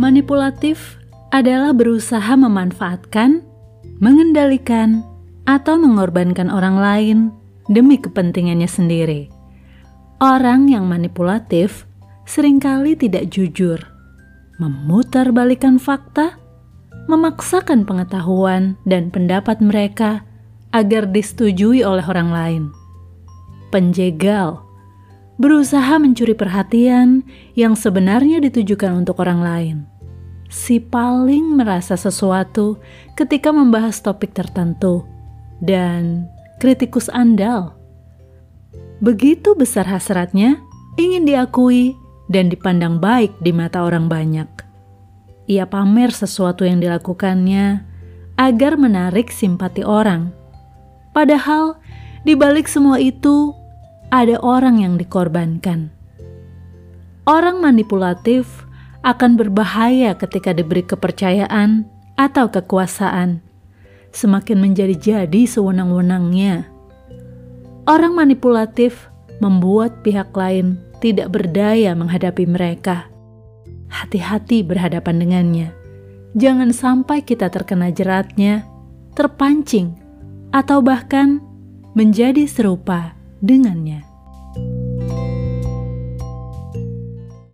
Manipulatif adalah berusaha memanfaatkan, mengendalikan, atau mengorbankan orang lain demi kepentingannya sendiri. Orang yang manipulatif sering kali tidak jujur, memutarbalikan fakta, memaksakan pengetahuan dan pendapat mereka agar disetujui oleh orang lain. Penjegal berusaha mencuri perhatian yang sebenarnya ditujukan untuk orang lain. Si paling merasa sesuatu ketika membahas topik tertentu, dan kritikus andal. Begitu besar hasratnya, ingin diakui dan dipandang baik di mata orang banyak. Ia pamer sesuatu yang dilakukannya agar menarik simpati orang. Padahal di balik semua itu ada orang yang dikorbankan. Orang manipulatif akan berbahaya ketika diberi kepercayaan atau kekuasaan, semakin menjadi-jadi sewenang-wenangnya. Orang manipulatif membuat pihak lain tidak berdaya menghadapi mereka. Hati-hati berhadapan dengannya. Jangan sampai kita terkena jeratnya, terpancing, atau bahkan menjadi serupa dengannya.